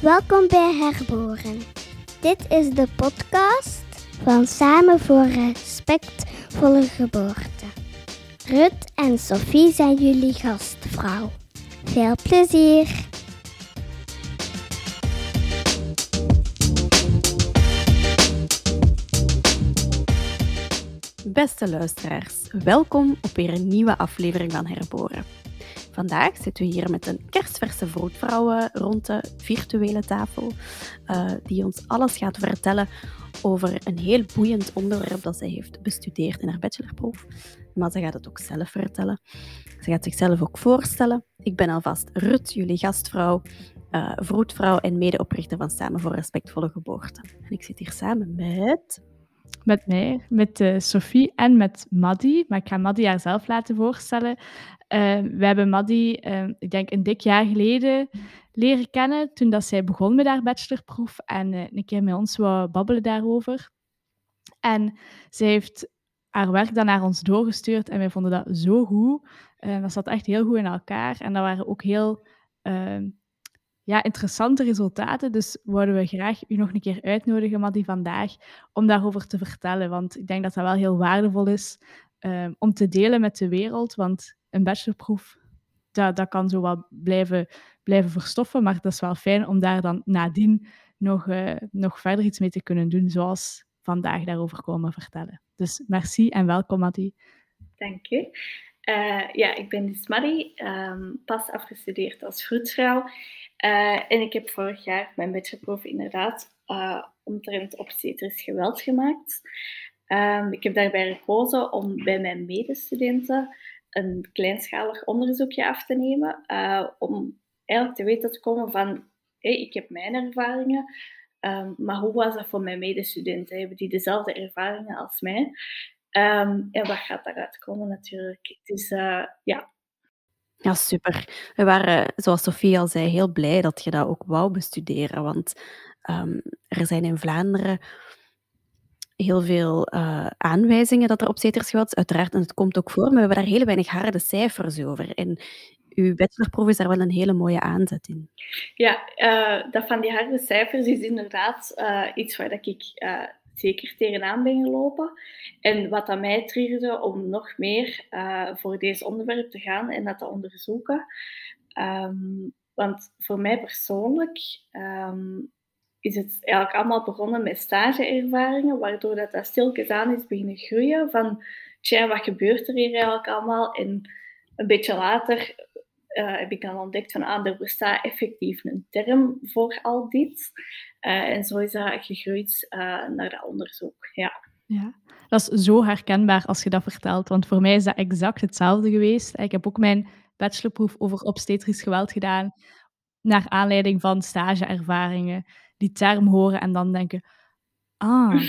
Welkom bij Herboren. Dit is de podcast van Samen voor Respectvolle Geboorte. Rut en Sophie zijn jullie gastvrouw. Veel plezier! Beste luisteraars, welkom op weer een nieuwe aflevering van Herboren. Vandaag zitten we hier met een kerstverse vroedvrouw rond de virtuele tafel, uh, die ons alles gaat vertellen over een heel boeiend onderwerp dat zij heeft bestudeerd in haar bachelorproef. Maar ze gaat het ook zelf vertellen. Ze gaat zichzelf ook voorstellen. Ik ben alvast Rut, jullie gastvrouw, uh, vroedvrouw en medeoprichter van Samen voor Respectvolle Geboorte. En ik zit hier samen met met mij, met uh, Sophie en met Maddy. Maar ik ga Maddy haar zelf laten voorstellen. Uh, we hebben Maddy, uh, ik denk een dik jaar geleden, leren kennen toen dat zij begon met haar bachelorproef en een keer met ons wou babbelen daarover. En zij heeft haar werk dan naar ons doorgestuurd en wij vonden dat zo goed. dat zat echt heel goed in elkaar en dat waren ook heel ja, interessante resultaten. Dus wouden we graag u nog een keer uitnodigen, Maddy, vandaag, om daarover te vertellen. Want ik denk dat dat wel heel waardevol is om te delen met de wereld. Want een bachelorproef, dat, kan zo wel blijven, blijven verstoffen. Maar dat is wel fijn om daar dan nadien nog, uh, nog verder iets mee te kunnen doen, zoals vandaag daarover komen vertellen. Dus merci en welkom, Maddy. Dank je. Uh, ja, ik ben dus Maddie, um, pas afgestudeerd als vroedvrouw. Uh, en ik heb vorig jaar mijn bachelorproef inderdaad uh, omtrent obstetrisch geweld gemaakt. Um, ik heb daarbij gekozen om bij mijn medestudenten een kleinschalig onderzoekje af te nemen. Uh, om eigenlijk te weten te komen van, hey, ik heb mijn ervaringen, um, maar hoe was dat voor mijn medestudenten? Hebben die dezelfde ervaringen als mij? Um, en wat gaat daaruit komen natuurlijk? Dus ja, ja, super. We waren, zoals Sofie al zei, heel blij dat je dat ook wou bestuderen. Want um, er zijn in Vlaanderen heel veel uh, aanwijzingen dat er obsteters Uiteraard, en het komt ook voor, maar we hebben daar heel weinig harde cijfers over. En uw bachelorproef is daar wel een hele mooie aanzet in. Ja, uh, dat van die harde cijfers is inderdaad uh, iets waar dat ik zeker tegenaan ben gelopen. En wat dat mij triggerde om nog meer voor deze onderwerp te gaan en dat te onderzoeken. Um, want voor mij persoonlijk um, is het eigenlijk allemaal begonnen met stageervaringen, waardoor dat, dat stilkens aan is beginnen groeien. Van, tja, wat gebeurt er hier eigenlijk allemaal? En een beetje later uh, heb ik dan ontdekt van, ah, er bestaat effectief een term voor al dit. Uh, en zo is dat gegroeid uh, naar dat onderzoek. Ja. ja, dat is zo herkenbaar als je dat vertelt. Want voor mij is dat exact hetzelfde geweest. Ik heb ook mijn bachelorproef over obstetrisch geweld gedaan. Naar aanleiding van stageervaringen. Die term horen en dan denken... Ah,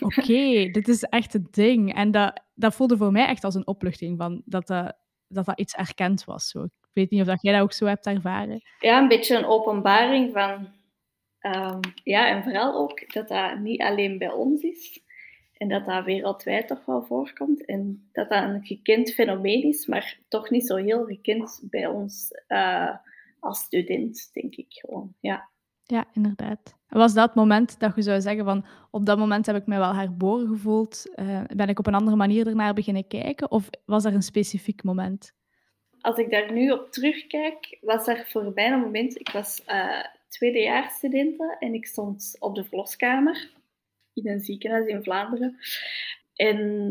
oké, okay, dit is echt het ding. En dat, dat voelde voor mij echt als een opluchting. Van dat, dat, dat dat iets erkend was. Zo. Ik weet niet of dat jij dat ook zo hebt ervaren. Ja, een beetje een openbaring van Um, ja, en vooral ook dat dat niet alleen bij ons is. En dat dat wereldwijd toch wel voorkomt. En dat dat een gekend fenomeen is, maar toch niet zo heel gekend bij ons uh, als student, denk ik gewoon. Ja, ja inderdaad. Was dat moment dat je zou zeggen van op dat moment heb ik mij wel herboren gevoeld, uh, ben ik op een andere manier ernaar beginnen kijken? Of was er een specifiek moment? Als ik daar nu op terugkijk, was er voor mij een moment, ik was uh, tweedejaarsstudenten en ik stond op de verloskamer in een ziekenhuis in Vlaanderen. En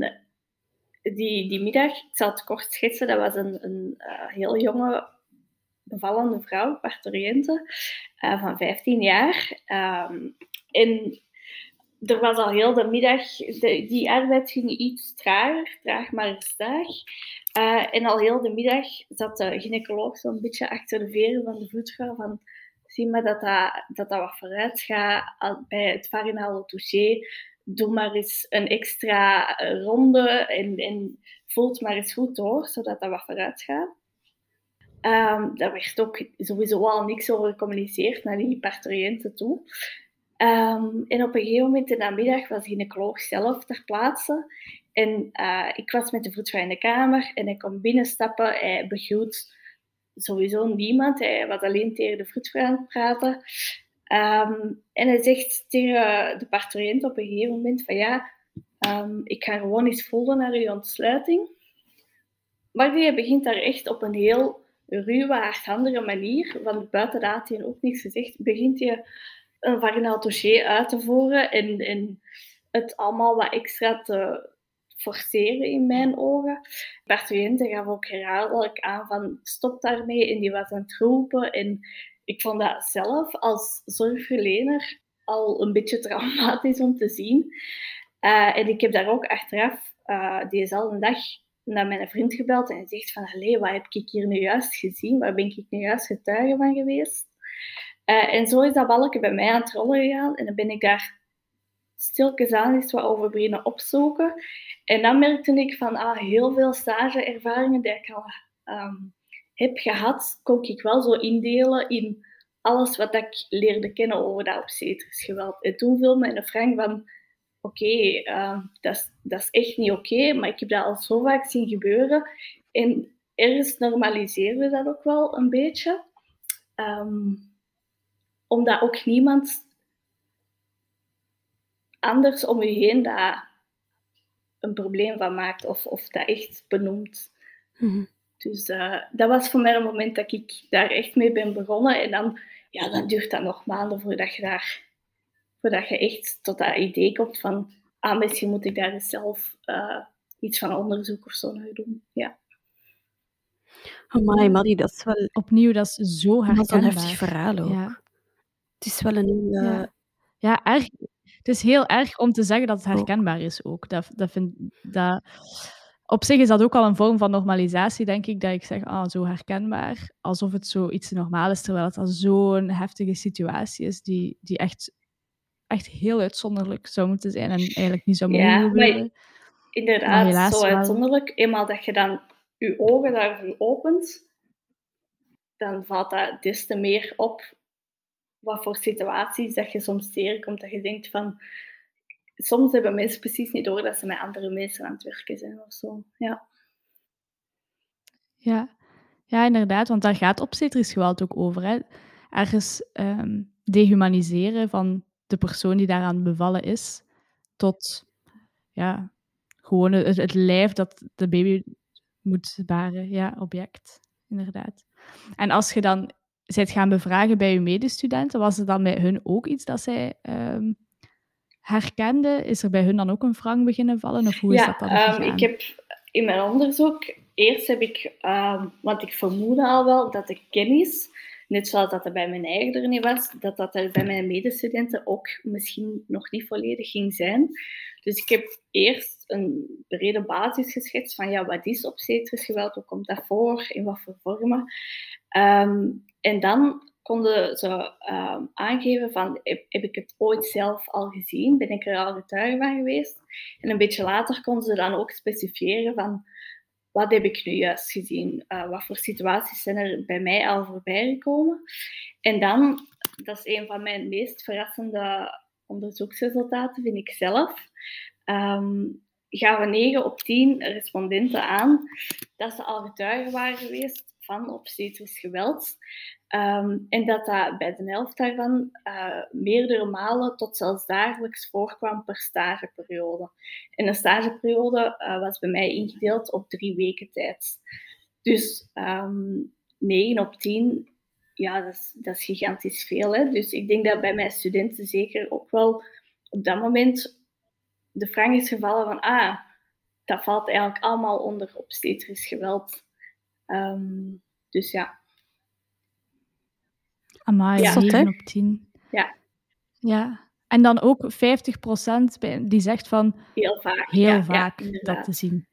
die, die middag, ik zal het kort schetsen, dat was een, een uh, heel jonge, bevallende vrouw, parturiënte, uh, van 15 jaar. Um, en er was al heel de middag, de, die arbeid ging iets trager, traag maar staag. Uh, en al heel de middag zat de gynaecoloog zo'n beetje achter de veren van de voetvrouw van zie maar dat dat, dat, dat wat vooruit gaat bij het vaginale touché. Doe maar eens een extra ronde en, en voelt maar eens goed door, zodat dat wat vooruit gaat. Um, daar werd ook sowieso al niks over gecommuniceerd naar die parturiënten toe. Um, en op een gegeven moment in de namiddag was de gynaecoloog zelf ter plaatse. En uh, ik was met de vroedvrouw in de kamer en hij kwam binnenstappen. Hij begroet sowieso niemand. Hij was alleen tegen de vroedvrouw aan het praten. Ehm, en hij zegt tegen de parturiënt op een gegeven moment van ja, ehm, ik ga gewoon eens voelen naar uw ontsluiting. Maar die begint daar echt op een heel ruwe, hardhandige manier, want buiten had hij ook niks gezegd, begint hij een vaginaal dossier uit te voeren en, het allemaal wat extra te forceren in mijn ogen. De parturiënte gaf ook herhaaldelijk aan van stop daarmee en die was aan het roepen en ik vond dat zelf als zorgverlener al een beetje traumatisch om te zien. Uh, en ik heb daar ook achteraf uh, diezelfde dag naar mijn vriend gebeld en zegt van, allee, wat heb ik hier nu juist gezien? Waar ben ik nu juist getuige van geweest? Uh, en zo is dat balken bij mij aan het rollen gegaan en dan ben ik daar stilkens aan eens wat over beginnen opzoeken. En dan merkte ik van, ah, heel veel stageervaringen die ik al um, heb gehad, kon ik wel zo indelen in alles wat ik leerde kennen over dat obstetrisch geweld. En toen viel me een vraag van, oké, okay, uh, dat, dat is echt niet oké, maar ik heb dat al zo vaak zien gebeuren. En ergens normaliseren we dat ook wel een beetje. Um, omdat ook niemand anders om je heen daar een probleem van maakt of, of dat echt benoemt. Mm dus uh, dat was voor mij een moment dat ik daar echt mee ben begonnen. En dan, ja, dan duurt dat nog maanden voordat je, daar, voordat je echt tot dat idee komt van, ah, misschien moet ik daar zelf uh, iets van onderzoek of zo naar doen. Ja. Amai, Maddie, dat is wel... Opnieuw, dat is zo herkenbaar. Dat is een heftig verhaal ook. Ja. Het is wel een... Uh... Ja. ja, erg. Het is heel erg om te zeggen dat het herkenbaar is ook. Dat, dat vind, dat, op zich is dat ook al een vorm van normalisatie, denk ik, dat ik zeg, ah, zo herkenbaar, alsof het zoiets normaal is, terwijl het al zo'n heftige situatie is die, die echt, echt heel uitzonderlijk zou moeten zijn en eigenlijk niet zou mogen ja, gebeuren. Inderdaad, maar zo uitzonderlijk. Eenmaal dat je dan je ogen daarvoor opent, dan valt dat des te meer op wat voor situaties dat je soms tegenkomt, dat je denkt van soms hebben mensen precies niet door dat ze met andere mensen aan het werken zijn of zo. Ja. Ja, ja inderdaad, want daar gaat obstetrisch geweld ook over. Hè. Ergens um, dehumaniseren van de persoon die daaraan bevallen is, tot ja, gewoon het, het lijf dat de baby moet baren. Ja, object, inderdaad. En als je dan zijt gaan bevragen bij je medestudenten, was het dan bij hun ook iets dat zij um, herkende? Is er bij hun dan ook een wrang beginnen vallen? Of hoe is dat dan um, ik heb in mijn onderzoek, eerst heb ik, um, want ik vermoedde al wel dat de kennis, net zoals dat er bij mijn eigen er niet was, dat dat er bij mijn medestudenten ook misschien nog niet volledig ging zijn. Dus ik heb eerst een brede basis geschetst van ja, wat is obstetrisch geweld, hoe komt dat voor, in wat voor vormen. Um, en dan konden ze uh, aangeven van, heb, heb, ik het ooit zelf al gezien? Ben ik er al getuige van geweest? En een beetje later konden ze dan ook specifieren van, wat heb ik nu juist gezien? Uh, wat voor situaties zijn er bij mij al voorbij gekomen? En dan, dat is een van mijn meest verrassende onderzoeksresultaten, vind ik zelf. Um, we 9 op 10 respondenten aan dat ze al getuigen waren geweest van obstetrisch geweld. Um, en dat dat bij de helft daarvan uh, meerdere malen tot zelfs dagelijks voorkwam per stageperiode. En een stageperiode uh, was bij mij ingedeeld op drie weken tijd. Dus um, ehm, 9 op 10, ja, dat is, dat is gigantisch veel. Hè? Dus ik denk dat bij mijn studenten zeker ook wel op dat moment de vraag is gevallen van, ah, dat valt eigenlijk allemaal onder obstetrisch geweld. Um, dus ja. Amai, ja. 9 op 10. Ja. Ja. En dan ook 50% die zegt van... Heel vaak. Heel vaak dat te zien.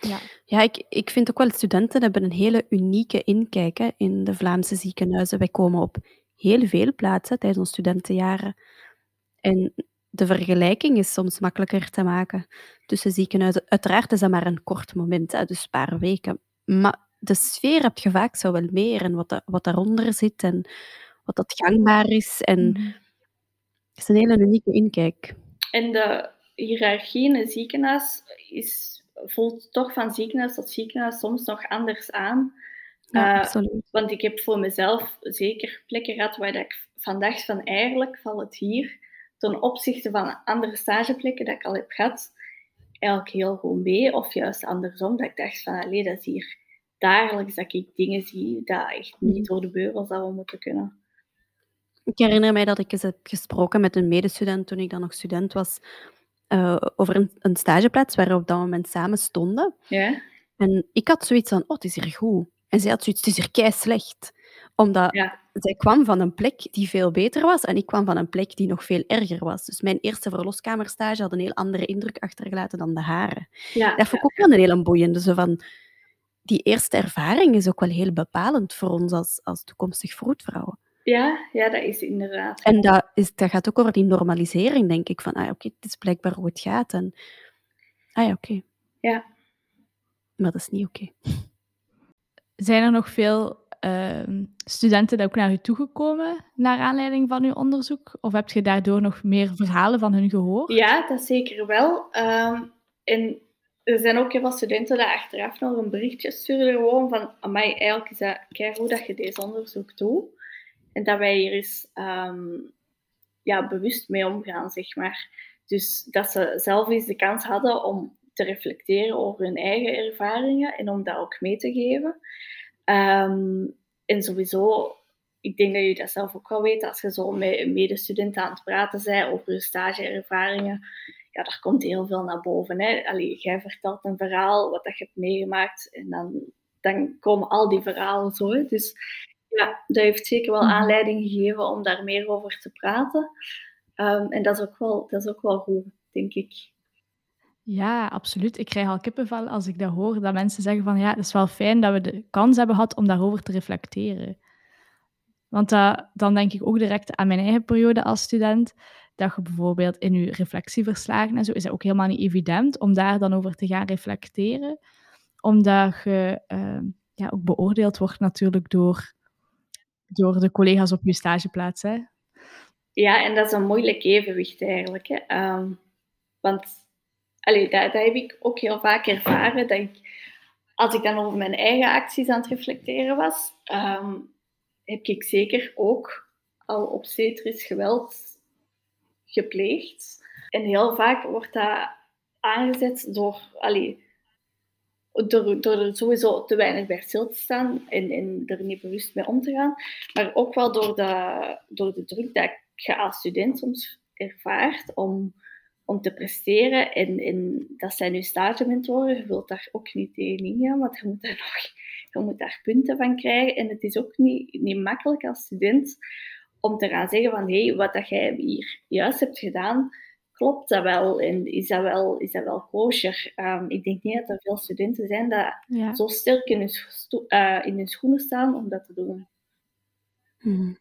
Ja, ja ik, ik vind ook wel, studenten hebben een hele unieke inkijk hè, in de Vlaamse ziekenhuizen. Wij komen op heel veel plaatsen tijdens onze studentenjaren. En de vergelijking is soms makkelijker te maken tussen ziekenhuizen. Uiteraard is dat maar een kort moment, hè, dus een paar weken. Maar de sfeer heb je vaak zo wel meer en wat, wat daaronder zit en wat dat gangbaar is. En mhm. het is een hele unieke inkijk. En de hiërarchie in een ziekenhuis is, voelt toch van ziekenhuis tot ziekenhuis soms nog anders aan. Ja, uh, absoluut. Want ik heb voor mezelf zeker plekken gehad waar ik van dacht van eigenlijk valt het hier ten opzichte van andere stageplekken dat ik al heb gehad, eigenlijk heel goed mee. Of juist andersom, dat ik dacht van allee, dat is hier dagelijks dat ik dingen zie dat echt niet door de beugel zouden moeten kunnen. Ik herinner mij dat ik eens heb gesproken met een medestudent toen ik dan nog student was, uh, over een, een, stageplaats waar we op dat moment samen stonden. Ja. En ik had zoiets van, oh, het is hier goed. En zij had zoiets, het is hier kei slecht. Omdat Ja. zij kwam van een plek die veel beter was en ik kwam van een plek die nog veel erger was. Dus mijn eerste verloskamerstage had een heel andere indruk achtergelaten dan de hare. Ja, Dat vond ik ook wel een hele boeiende. Zo van, die eerste ervaring is ook wel heel bepalend voor ons als, als toekomstig vroedvrouwen. ja, ja, dat is inderdaad. En dat, is, dat gaat ook over die normalisering, denk ik. Van, ah, oké, het is blijkbaar hoe het gaat. En, ah ja, oké. Ja. Maar dat is niet oké. Zijn er nog veel ehm, studenten die ook naar u toegekomen naar aanleiding van uw onderzoek? Of heb je daardoor nog meer verhalen van hun gehoord? Ja, dat zeker wel. Ehm, en er zijn ook heel veel studenten die achteraf nog een berichtje sturen gewoon van amai, eigenlijk is dat hoe dat je deze onderzoek doet. En dat wij hier eens ehm, ja, bewust mee omgaan, zeg maar. Dus dat ze zelf eens de kans hadden om te reflecteren over hun eigen ervaringen en om dat ook mee te geven. Ehm, en sowieso, ik denk dat je dat zelf ook wel weet, als je zo met een medestudent aan het praten bent over je stageervaringen, ja, daar komt heel veel naar boven. Hè. Allee, jij vertelt een verhaal, wat dat je hebt meegemaakt, en dan, dan komen al die verhalen zo. Hè. Dus ja, dat heeft zeker wel Mhm. aanleiding gegeven om daar meer over te praten. Ehm, en dat is, ook wel, dat is ook wel goed, denk ik. Ja, absoluut. Ik krijg al kippenvel als ik dat hoor, dat mensen zeggen van ja, het is wel fijn dat we de kans hebben gehad om daarover te reflecteren. Want dan denk ik ook direct aan mijn eigen periode als student, dat je bijvoorbeeld in je reflectieverslagen en zo, is het ook helemaal niet evident om daar dan over te gaan reflecteren. Omdat je ehm, ja, ook beoordeeld wordt natuurlijk door, door de collega's op je stageplaats. Hè. Ja, en dat is een moeilijk evenwicht eigenlijk. Hè. Ehm, want allee, dat, dat heb ik ook heel vaak ervaren. Dat als ik dan over mijn eigen acties aan het reflecteren was, ehm, heb ik zeker ook al obstetrisch geweld gepleegd. En heel vaak wordt dat aangezet door, allee, door, door er sowieso te weinig bij stil te staan en, en er niet bewust mee om te gaan. Maar ook wel door de, door de druk dat je als student soms ervaart om, om te presteren. En, en dat zijn je stagementoren. Je wilt daar ook niet tegenin gaan, want je moet daar nog je moet daar punten van krijgen. En het is ook niet, niet makkelijk als student om te gaan zeggen van hé, hey, wat dat jij hier juist hebt gedaan, klopt dat wel? En is dat wel, is dat wel kosher? Um, ik denk niet dat er veel studenten zijn dat Ja. zo sterk in hun, uh, in hun schoenen staan om dat te doen. Mhm.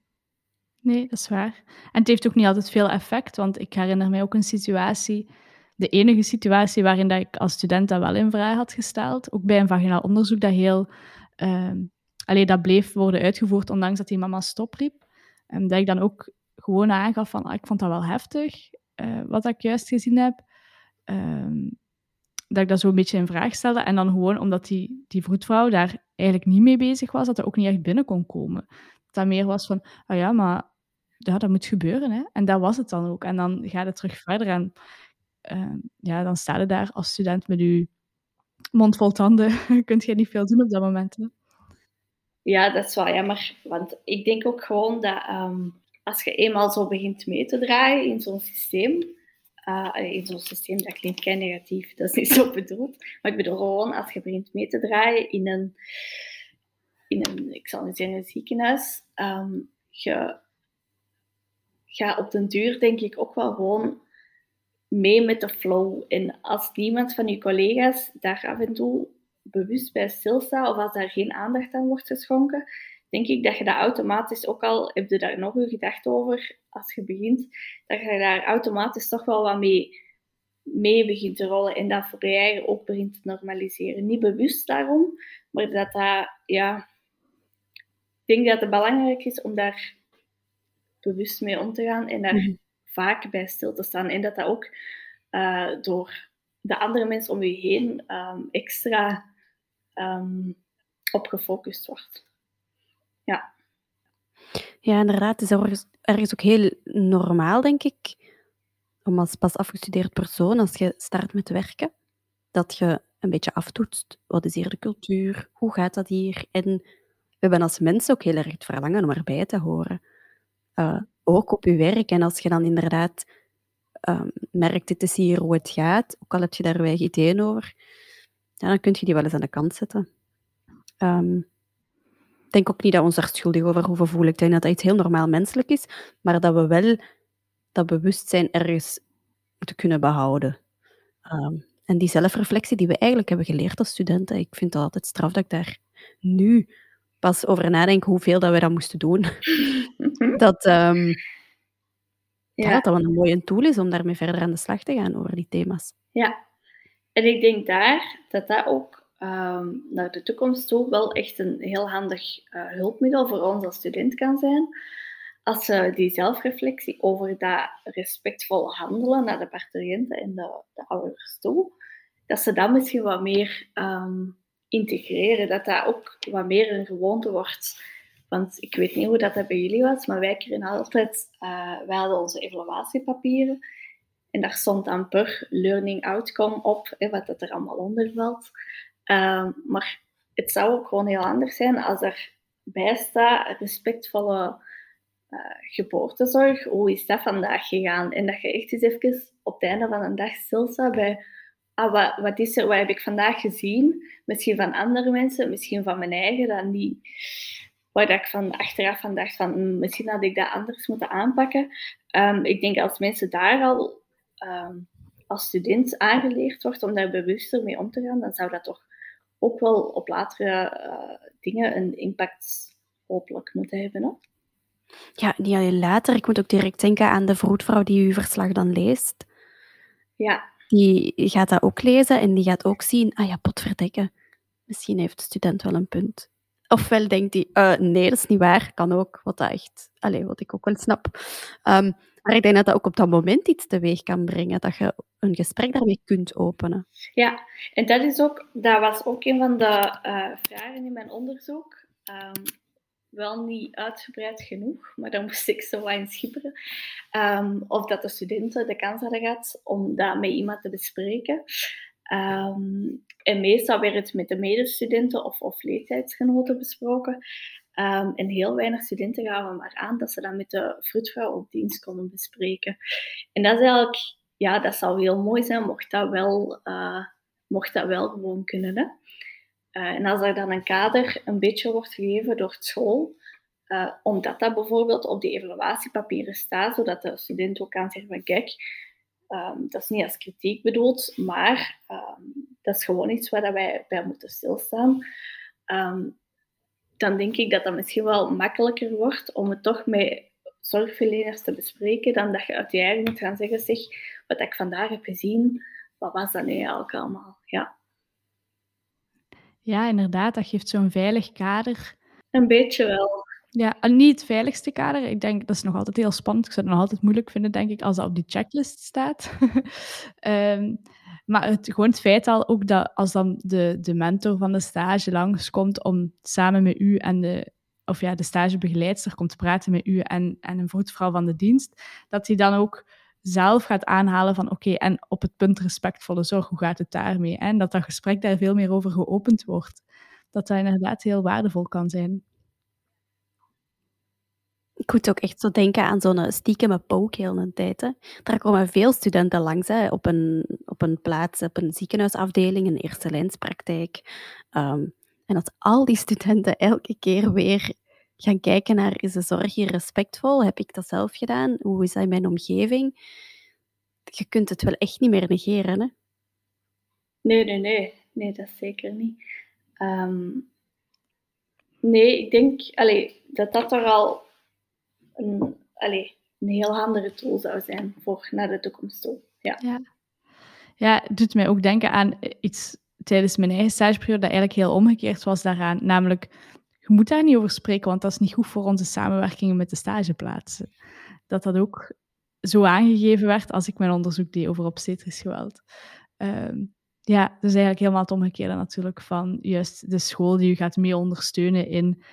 Nee, dat is waar. En het heeft ook niet altijd veel effect, want ik herinner mij ook een situatie, de enige situatie waarin dat ik als student dat wel in vraag had gesteld, ook bij een vaginaal onderzoek dat heel, ehm allee, dat bleef worden uitgevoerd, ondanks dat die mama stopriep. En dat ik dan ook gewoon aangaf van, ah, ik vond dat wel heftig, eh, wat ik juist gezien heb. Ehm, dat ik dat zo een beetje in vraag stelde. En dan gewoon omdat die, die vroedvrouw daar eigenlijk niet mee bezig was, dat dat ook niet echt binnen kon komen. Dat meer was van, ah ja, maar ja, dat moet gebeuren. Hè? En dat was het dan ook. En dan gaat het terug verder. En ehm, ja, dan sta je daar als student met je mond vol tanden. Kunt je niet veel doen op dat moment. Hè? Ja, dat is wel jammer. Want ik denk ook gewoon dat ehm, als je eenmaal zo begint mee te draaien in zo'n systeem, uh, in zo'n systeem, dat klinkt kei negatief, dat is niet zo bedoeld. Maar ik bedoel gewoon, als je begint mee te draaien in een, in een ik zal niet zeggen een ziekenhuis, um, je gaat op den duur denk ik ook wel gewoon mee met de flow. En als niemand van je collega's daar af en toe bewust bij stilstaat, of als daar geen aandacht aan wordt geschonken, denk ik dat je dat automatisch ook al, heb je daar nog een gedachte over als je begint, dat je daar automatisch toch wel wat mee, mee begint te rollen en dat voor je ook begint te normaliseren. Niet bewust daarom, maar dat dat, ja, ik denk dat het belangrijk is om daar bewust mee om te gaan en daar mm -hmm. vaak bij stil te staan. En dat dat ook uh, door de andere mensen om je heen um, extra um, op gefocust wordt. Ja. Ja, inderdaad. Het is ergens, ook heel normaal, denk ik, om als pas afgestudeerd persoon, als je start met werken, dat je een beetje aftoetst. Wat is hier de cultuur? Hoe gaat dat hier? En we hebben als mensen ook heel erg het verlangen om erbij te horen. Uh, ook op je werk. En als je dan inderdaad um, merkt, dit is hier hoe het gaat, ook al heb je daar weinig ideeën over, ja, dan kun je die wel eens aan de kant zetten. Um, ik denk ook niet dat we ons daar schuldig over hoeven voelen. Ik denk dat dat iets heel normaal menselijk is, maar dat we wel dat bewustzijn ergens moeten kunnen behouden. Um, en die zelfreflectie die we eigenlijk hebben geleerd als studenten, ik vind dat altijd straf dat ik daar nu pas over nadenk hoeveel dat we dat moesten doen. dat, um, ja. dat dat wel een mooie tool is om daarmee verder aan de slag te gaan over die thema's. Ja, en ik denk daar dat dat ook um, naar de toekomst toe wel echt een heel handig uh, hulpmiddel voor ons als student kan zijn. Als ze die zelfreflectie over dat respectvol handelen naar de parturiënten en de, de ouders toe, dat ze dat misschien wat meer um, integreren, dat dat ook wat meer een gewoonte wordt. Want ik weet niet hoe dat, bij jullie was, maar wij kregen altijd, uh, wij hadden onze evaluatiepapieren en daar stond dan per learning outcome op, hè, wat dat er allemaal onder valt. Um, maar het zou ook gewoon heel anders zijn als er bij staat respectvolle uh, geboortezorg. Hoe is dat vandaag gegaan? En dat je echt eens even op het einde van een dag stilstaat bij ah, wat, wat is er, wat heb ik vandaag gezien? Misschien van andere mensen, misschien van mijn eigen, dan die, waar ik van achteraf van dacht van mm, misschien had ik dat anders moeten aanpakken. Um, ik denk als mensen daar al um, als student aangeleerd wordt om daar bewuster mee om te gaan, dan zou dat toch ook wel op latere uh, dingen een impact hopelijk moeten hebben. Hè? Ja, niet alleen later. Ik moet ook direct denken aan de vroedvrouw die uw verslag dan leest. Ja. Die gaat dat ook lezen en die gaat ook zien, ah ja, potverdekken. Misschien heeft de student wel een punt. Ofwel denkt hij, uh, nee, dat is niet waar. Kan ook, wat dat echt, allez, wat ik ook wel snap. Um, maar ik denk dat dat ook op dat moment iets teweeg kan brengen, dat je een gesprek daarmee kunt openen. Ja, en dat, is ook, dat was ook een van de uh, vragen in mijn onderzoek. Um, wel niet uitgebreid genoeg, maar dan moest ik zo wat in schipperen. Um, of dat de studenten de kans hadden gehad om dat met iemand te bespreken. Um, en meestal werd het met de medestudenten of, of leeftijdsgenoten besproken. Um, en heel weinig studenten gaven maar aan dat ze dat met de vroedvrouw op dienst konden bespreken. En dat is eigenlijk, ja, dat zou heel mooi zijn mocht dat wel, uh, mocht dat wel gewoon kunnen. Hè? Uh, en als er dan een kader een beetje wordt gegeven door school, uh, omdat dat bijvoorbeeld op die evaluatiepapieren staat, zodat de student ook kan zeggen van kijk, um, dat is niet als kritiek bedoeld, maar um, dat is gewoon iets waar wij bij moeten stilstaan. Dan denk ik dat dat misschien wel makkelijker wordt om het toch met zorgverleners te bespreken, dan dat je uit je eigen moet gaan zeggen, zeg, wat ik vandaag heb gezien, wat was dat nu eigenlijk allemaal? Ja. Ja, inderdaad, dat geeft zo'n veilig kader. Een beetje wel. Ja, niet het veiligste kader. Ik denk, dat is nog altijd heel spannend. Ik zou het nog altijd moeilijk vinden, denk ik, als dat op die checklist staat. um, Maar het, gewoon het feit al ook dat als dan de, de mentor van de stage langskomt om samen met u en de, of ja, de stagebegeleidster komt praten met u en, en een voetvrouw van de dienst, dat hij dan ook zelf gaat aanhalen van oké, en op het punt respectvolle zorg, hoe gaat het daarmee? En dat dat gesprek daar veel meer over geopend wordt. Dat dat inderdaad heel waardevol kan zijn. Ik moet ook echt zo denken aan zo'n stiekeme pook heel een tijd. Daar komen veel studenten langs hè, op, een, op een plaats, op een ziekenhuisafdeling, een eerste lijnspraktijk. Um, en dat al die studenten elke keer weer gaan kijken naar, is de zorg hier respectvol? Heb ik dat zelf gedaan? Hoe is dat in mijn omgeving? Je kunt het wel echt niet meer negeren. Hè? Nee, nee, nee. Nee, dat zeker niet. Um, nee, ik denk allee, dat dat er al een, een heel handige tool zou zijn voor naar de toekomst toe. Ja. ja. Ja, het doet mij ook denken aan iets tijdens mijn eigen stageperiode dat eigenlijk heel omgekeerd was daaraan. Namelijk, je moet daar niet over spreken, want dat is niet goed voor onze samenwerkingen met de stageplaatsen. Dat dat ook zo aangegeven werd als ik mijn onderzoek deed over obstetrisch geweld. Um, ja, dus eigenlijk helemaal het omgekeerde natuurlijk van juist de school die u gaat mee ondersteunen in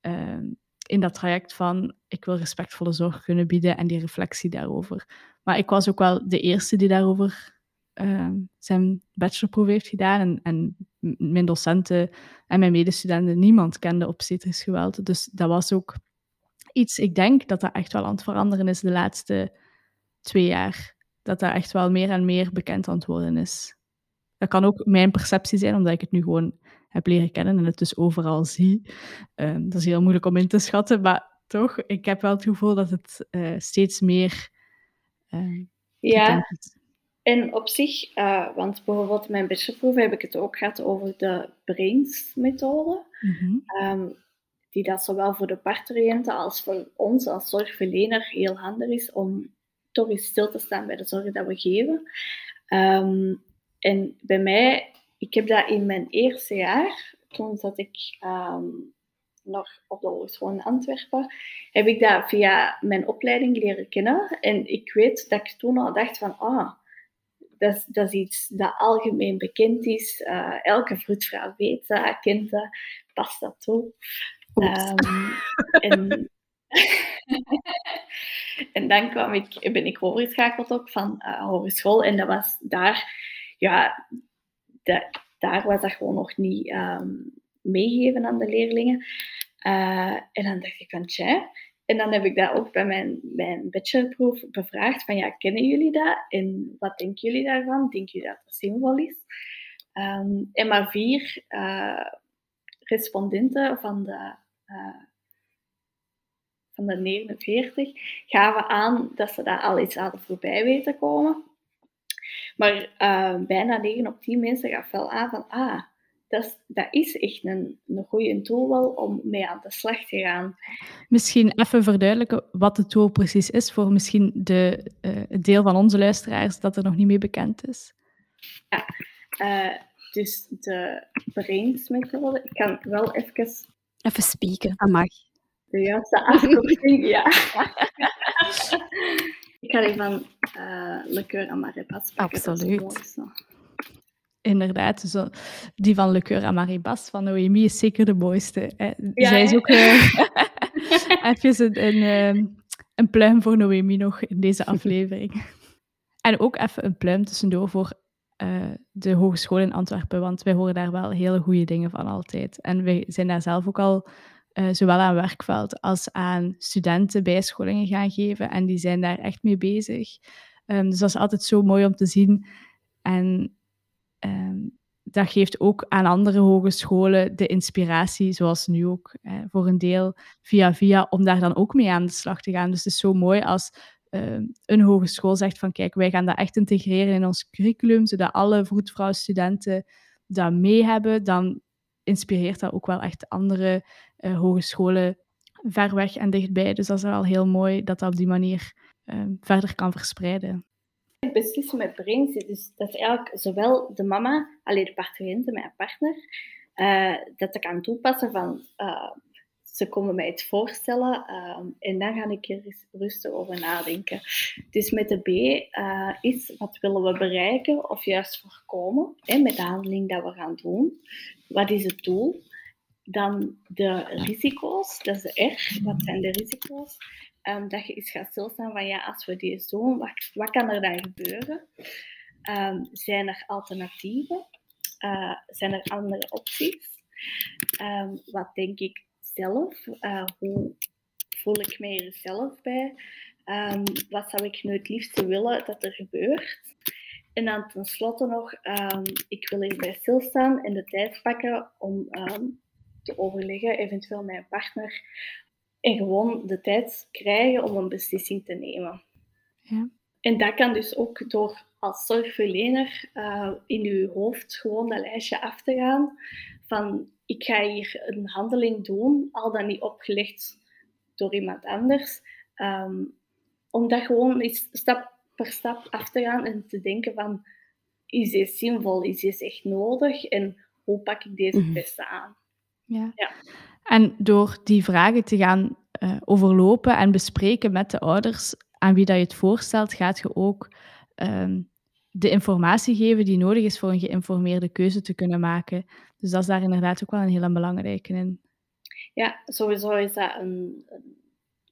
um, in dat traject van ik wil respectvolle zorg kunnen bieden en die reflectie daarover. Maar ik was ook wel de eerste die daarover ehm, zijn bachelorproef heeft gedaan. En, en mijn docenten en mijn medestudenten, niemand kende obstetrisch geweld. Dus dat was ook iets, ik denk dat dat echt wel aan het veranderen is de laatste twee jaar. Dat dat echt wel meer en meer bekend aan het worden is. Dat kan ook mijn perceptie zijn, omdat ik het nu gewoon heb leren kennen en het dus overal zie. Ehm, dat is heel moeilijk om in te schatten, maar toch, ik heb wel het gevoel dat het uh, steeds meer. Uh, ja, en op zich, uh, want bijvoorbeeld mijn bachelorproef heb ik het ook gehad over de BRAINS-methode. Mm um, die dat zowel voor de parturiënten als voor ons als zorgverlener heel handig is om toch eens stil te staan bij de zorg dat we geven. Um, en bij mij, ik heb dat in mijn eerste jaar, toen zat ik um, nog op de Hogeschool in Antwerpen, heb ik dat via mijn opleiding leren kennen. En ik weet dat ik toen al dacht van, ah, dat is, dat is iets dat algemeen bekend is. Uh, elke vroedvrouw weet dat, kent dat, past dat toe. Um, en, en dan kwam ik, ben ik overgeschakeld ook van uh, hogeschool. En dat was daar, ja, dat, daar was dat gewoon nog niet um, meegegeven aan de leerlingen. Uh, en dan dacht ik van, tja. En dan heb ik dat ook bij mijn, mijn bachelorproef bevraagd. Van, ja, kennen jullie dat? En wat denken jullie daarvan? Denken jullie dat het zinvol is? Um, en maar vier uh, respondenten van de, uh, van de 49 gaven aan dat ze daar al iets hadden voorbij weten komen. Maar uh, bijna 9 op 10 mensen gaf wel aan van, ah, dat is, dat is echt een, een goede tool wel om mee aan de slag te gaan. Misschien even verduidelijken wat de tool precies is voor misschien de, uh, het deel van onze luisteraars dat er nog niet mee bekend is. Ja, uh, dus de brainsmethode. Ik kan wel even... Even spieken, dat mag. De juiste afkorting, ja. Ik ga die van uh, Le Coeur à Maribas pakken. Absoluut. Inderdaad, zo, die van Le Coeur à Maribas van Noémie is zeker de mooiste. Hè. Ja, Zij is ook uh, even een, een, ehm, een pluim voor Noémie nog in deze aflevering. en ook even een pluim tussendoor voor uh, de hogeschool in Antwerpen, want wij horen daar wel hele goede dingen van altijd. En wij zijn daar zelf ook al uh, zowel aan werkveld als aan studenten bijscholingen gaan geven. En die zijn daar echt mee bezig. Um, dus dat is altijd zo mooi om te zien. En um, dat geeft ook aan andere hogescholen de inspiratie, zoals nu ook, voor een deel via via, om daar dan ook mee aan de slag te gaan. Dus het is zo mooi als uh, een hogeschool zegt van kijk, wij gaan dat echt integreren in ons curriculum, zodat alle vroedvrouwstudenten dat mee hebben, dan inspireert dat ook wel echt andere uh, hogescholen ver weg en dichtbij. Dus dat is wel heel mooi dat dat op die manier uh, verder kan verspreiden. Het beslissen met brains, dus dat eigenlijk zowel de mama, alleen de parturiënte, mijn partner, uh, dat ze kan toepassen van ze komen mij het voorstellen um, en dan ga ik er rustig over nadenken. Dus met de B is wat willen we bereiken of juist voorkomen hè, met de handeling dat we gaan doen. Wat is het doel? Dan de risico's, dat is de R. Wat zijn de risico's? Um, dat je eens gaat stilstaan van ja, als we dit doen, wat, wat kan er dan gebeuren? Um, zijn er alternatieven? Uh, zijn er andere opties? Um, wat denk ik zelf? Uh, hoe voel ik me er zelf bij? Wat zou ik nu het liefste willen dat er gebeurt? En dan tenslotte nog, ik wil hierbij stilstaan en de tijd pakken om te overleggen, eventueel met mijn partner, en gewoon de tijd krijgen om een beslissing te nemen. Ja. En dat kan dus ook door als zorgverlener uh, in uw hoofd gewoon dat lijstje af te gaan van ik ga hier een handeling doen, al dan niet opgelegd door iemand anders. Um, om dat gewoon eens stap per stap af te gaan en te denken van, is dit zinvol, is dit echt nodig en hoe pak ik deze het mhm. beste aan? Ja. ja. En door die vragen te gaan uh, overlopen en bespreken met de ouders aan wie dat je het voorstelt, gaat je ook um, de informatie geven die nodig is voor een geïnformeerde keuze te kunnen maken. Dus dat is daar inderdaad ook wel een hele belangrijke in. Ja, sowieso is dat een, een,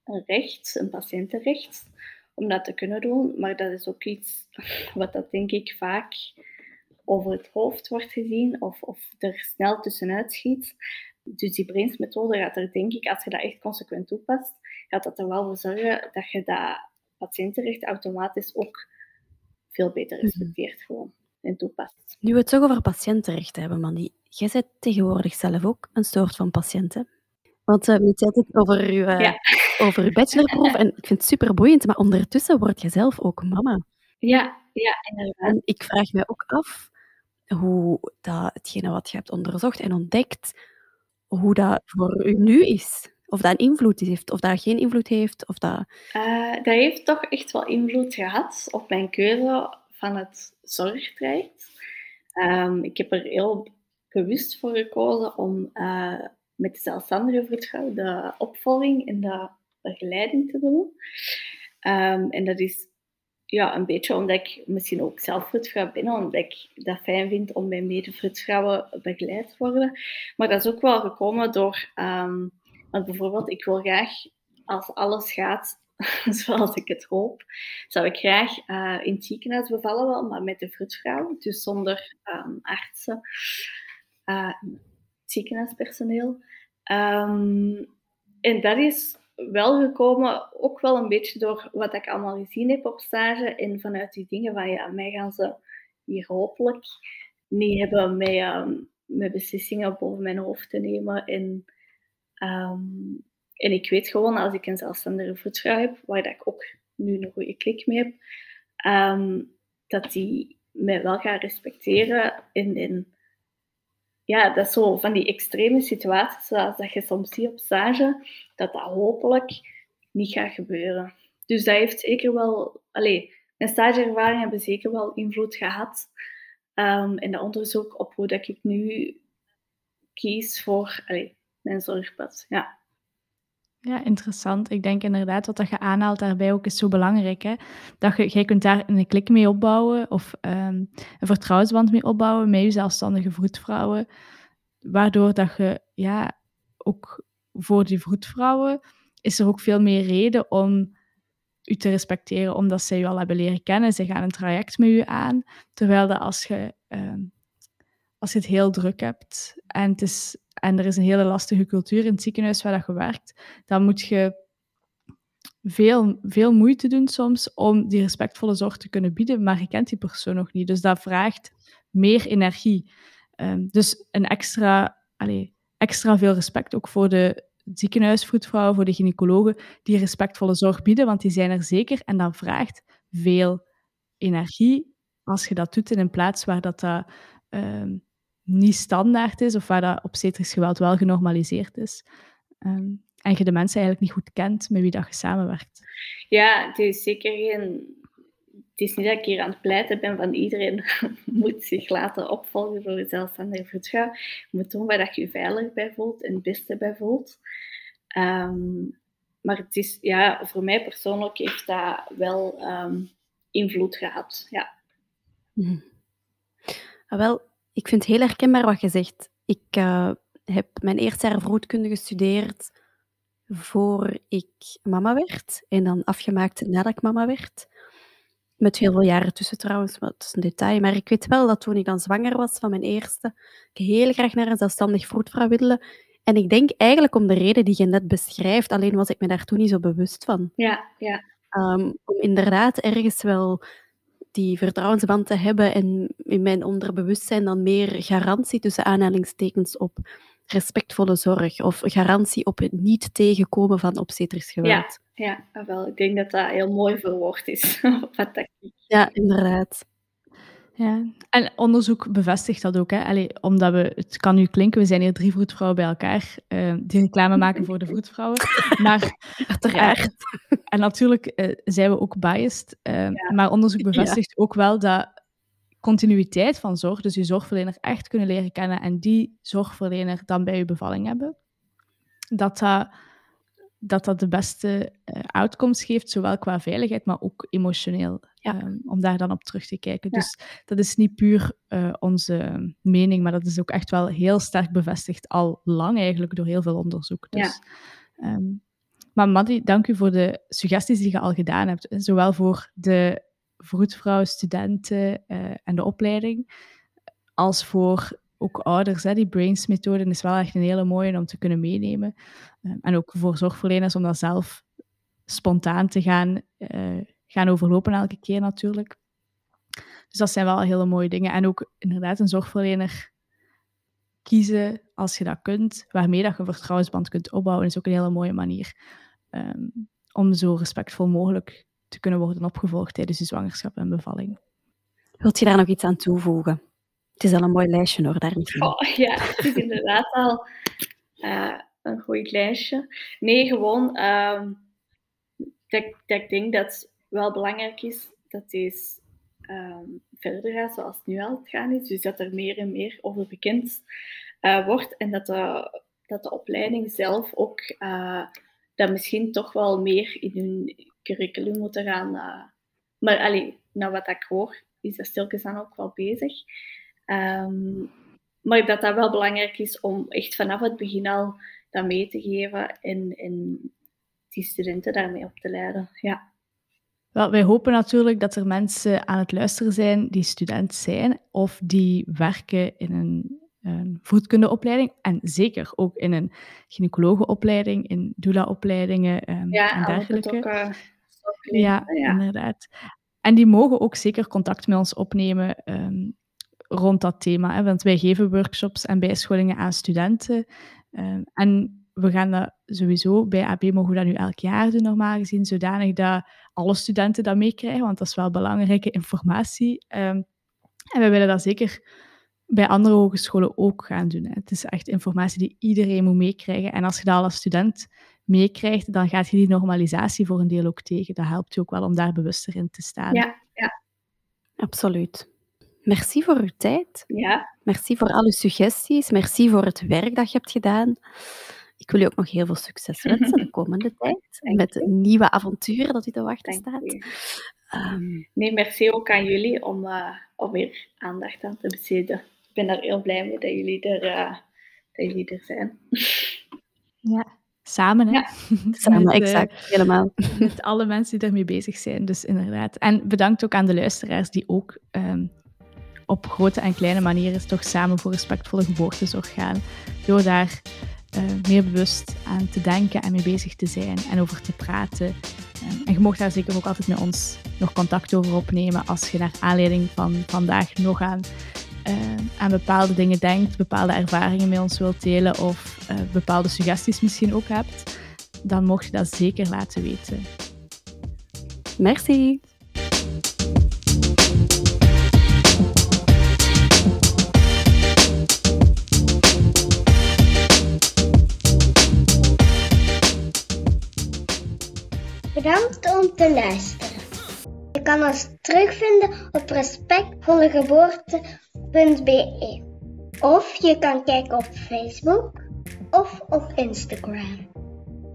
een recht, een patiëntenrecht, om dat te kunnen doen. Maar dat is ook iets wat dat denk ik vaak over het hoofd wordt gezien of, of er snel tussenuit schiet. Dus die brainsmethode gaat er, denk ik, als je dat echt consequent toepast, gaat dat er wel voor zorgen dat je dat patiëntenrecht automatisch ook veel beter mhm. respecteert gewoon en toepast. Nu we het toch over patiëntenrechten hebben, Mandy. Jij bent tegenwoordig zelf ook een soort van patiënt, hè? Want uh, je zei het over uw, uh, over uw bachelorproef en ik vind het super boeiend, maar ondertussen word je zelf ook mama. Ja, ja, inderdaad. En ik vraag me ook af hoe dat, hetgene wat je hebt onderzocht en ontdekt, hoe dat voor u nu is. Of dat een invloed heeft, of dat geen invloed heeft. Of dat... Uh, dat heeft toch echt wel invloed gehad op mijn keuze van het zorgtraject. Um, ik heb er heel bewust voor gekozen om uh, met de zelfstandige de opvolging en de begeleiding te doen. Um, en dat is ja, een beetje omdat ik misschien ook zelf vroedvrouw ben, omdat ik dat fijn vind om bij mede begeleid te worden. Maar dat is ook wel gekomen door, um, want bijvoorbeeld, ik wil graag, als alles gaat zoals ik het hoop, zou ik graag uh, in het ziekenhuis bevallen, wel, maar met de vroedvrouw, dus zonder um, artsen, uh, ziekenhuispersoneel. Um, en dat is wel gekomen, ook wel een beetje door wat ik allemaal gezien heb op stage. En vanuit die dingen van ja, mij gaan ze hier hopelijk niet hebben met, um, met beslissingen boven mijn hoofd te nemen. En, um, en ik weet gewoon, als ik een zelfstandige voetvrouw heb, waar dat ik ook nu een goede klik mee heb, um, dat die mij wel gaan respecteren en, en ja, dat is zo van die extreme situaties, zoals dat je soms ziet op stage, dat dat hopelijk niet gaat gebeuren. Dus dat heeft zeker wel, allez, mijn stageervaringen hebben zeker wel invloed gehad. In dat onderzoek op hoe dat ik nu kies voor allez, mijn zorgpad. Ja. Ja, interessant. Ik denk inderdaad wat dat je aanhaalt daarbij ook is zo belangrijk. Hè? Dat je, jij kunt daar een klik mee opbouwen of um, een vertrouwensband mee opbouwen met je zelfstandige vroedvrouwen. Waardoor dat je ja, ook voor die vroedvrouwen is er ook veel meer reden om u te respecteren, omdat zij u al hebben leren kennen. Zij gaan een traject met u aan. Terwijl dat als je, uh, als je het heel druk hebt en het is en er is een hele lastige cultuur in het ziekenhuis waar dat je werkt, dan moet je veel, veel moeite doen soms om die respectvolle zorg te kunnen bieden, maar je kent die persoon nog niet. Dus dat vraagt meer energie. Um, dus een extra, allez, extra veel respect ook voor de ziekenhuisvroedvrouwen, voor de gynaecologen, die respectvolle zorg bieden, want die zijn er zeker. En dat vraagt veel energie als je dat doet in een plaats waar dat, dat um, niet standaard is of waar dat obstetrisch geweld wel genormaliseerd is. Um, en je de mensen eigenlijk niet goed kent met wie dat je samenwerkt. Ja, het is zeker geen... Het is niet dat ik hier aan het pleiten ben van iedereen moet zich laten opvolgen door een zelfstandige vroedvrouw. Je moet doen waar dat je je veilig bij voelt en het beste bij voelt. Um, maar het is, ja, voor mij persoonlijk heeft dat wel um, invloed gehad. Ja. Mm. Ah, wel, ik vind het heel herkenbaar wat je zegt. Ik uh, heb mijn eerste jaar vroedkunde gestudeerd voor ik mama werd. En dan afgemaakt nadat ik mama werd. Met heel veel jaren tussen trouwens, maar dat is een detail. Maar ik weet wel dat toen ik dan zwanger was van mijn eerste, ik heel graag naar een zelfstandig vroedvrouw wilde. En ik denk eigenlijk om de reden die je net beschrijft, alleen was ik me daar toen niet zo bewust van. Ja, ja. Um, om inderdaad ergens wel die vertrouwensband te hebben en in mijn onderbewustzijn dan meer garantie tussen aanhalingstekens op respectvolle zorg of garantie op het niet tegenkomen van obstetrisch geweld. Ja, ja wel. ik denk dat dat heel mooi verwoord is. ja, inderdaad. Ja, en onderzoek bevestigt dat ook. Hè? Allee, omdat we, het kan nu klinken, we zijn hier drie vroedvrouwen bij elkaar uh, die reclame maken voor de vroedvrouwen. Maar uiteraard. Uh, en natuurlijk uh, zijn we ook biased. Ja. Maar onderzoek bevestigt ja. ook wel dat continuïteit van zorg, dus je zorgverlener echt kunnen leren kennen en die zorgverlener dan bij je bevalling hebben, dat dat dat dat de beste uh, outcomes geeft, zowel qua veiligheid, maar ook emotioneel. Ehm, om daar dan op terug te kijken. Dus dat is niet puur uh, onze mening, maar dat is ook echt wel heel sterk bevestigd, al lang eigenlijk, door heel veel onderzoek. Dus, ja. um, maar Maddy, dank u voor de suggesties die je al gedaan hebt. Zowel voor de vroedvrouw, studenten uh, en de opleiding, als voor ook ouders. Hè. Die BRAINS-methode is wel echt een hele mooie om te kunnen meenemen. Uh, en ook voor zorgverleners om dat zelf spontaan te gaan, uh, gaan overlopen elke keer natuurlijk. Dus dat zijn wel hele mooie dingen. En ook inderdaad een zorgverlener kiezen als je dat kunt, waarmee dat je een vertrouwensband kunt opbouwen, is ook een hele mooie manier um, om zo respectvol mogelijk te kunnen worden opgevolgd tijdens je zwangerschap en bevalling. Wilt je daar nog iets aan toevoegen? Het is al een mooi lijstje hoor, daar niet oh, Ja, het is inderdaad al uh, een goed lijstje. Nee, gewoon um, dat, dat ik denk dat het wel belangrijk is dat deze um, verder gaat zoals het nu al het gaan is. Dus dat er meer en meer over bekend uh, wordt en dat de, dat de opleiding zelf ook uh, dat misschien toch wel meer in hun curriculum moeten gaan. Maar allee, nou wat ik hoor, is dat stilkens dan ook wel bezig. Um, maar dat dat wel belangrijk is om echt vanaf het begin al dat mee te geven en, en die studenten daarmee op te leiden. Ja. Wel, wij hopen natuurlijk dat er mensen aan het luisteren zijn die student zijn of die werken in een, een voedkundeopleiding en zeker ook in een gynaecologenopleiding, in doula-opleidingen um, ja, en dergelijke. Ook, uh, ja, ja, inderdaad. En die mogen ook zeker contact met ons opnemen um, rond dat thema. Hè, want wij geven workshops en bijscholingen aan studenten. Um, en we gaan dat sowieso, bij AB mogen we dat nu elk jaar doen normaal gezien, zodanig dat alle studenten dat meekrijgen, want dat is wel belangrijke informatie. Um, en we willen dat zeker bij andere hogescholen ook gaan doen. Hè. Het is echt informatie die iedereen moet meekrijgen. En als je dat als student meekrijgt, dan gaat je die normalisatie voor een deel ook tegen. Dat helpt je ook wel om daar bewuster in te staan. Ja, ja. Absoluut. Merci voor uw tijd. Ja. Merci voor al uw suggesties. Merci voor het werk dat je hebt gedaan. Ik wil je ook nog heel veel succes wensen de komende tijd. met nieuwe avonturen dat u te wachten staat. Um, nee, merci ook aan jullie om, uh, om weer aandacht aan te besteden. Ik ben daar heel blij mee dat jullie er, uh, dat jullie er zijn. Ja, samen hè? Ja, samen, met, exact, uh, helemaal. Met alle mensen die ermee bezig zijn, dus inderdaad. En bedankt ook aan de luisteraars die ook um, op grote en kleine manieren toch samen voor respectvolle geboortezorg gaan. Door daar uh, meer bewust aan te denken en mee bezig te zijn en over te praten. En je mag daar zeker ook altijd met ons nog contact over opnemen als je naar aanleiding van vandaag nog aan, uh, aan bepaalde dingen denkt, bepaalde ervaringen met ons wilt delen of bepaalde suggesties misschien ook hebt. Dan mocht je dat zeker laten weten. Merci. Bedankt om te luisteren. Je kan ons terugvinden op respectvollegeboorte.be of je kan kijken op Facebook of op Instagram.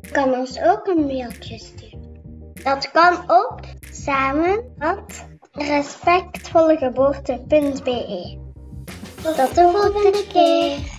Je kan ons ook een mailtje sturen. Dat kan op samen@respectvollegeboorte.be. Tot de volgende keer.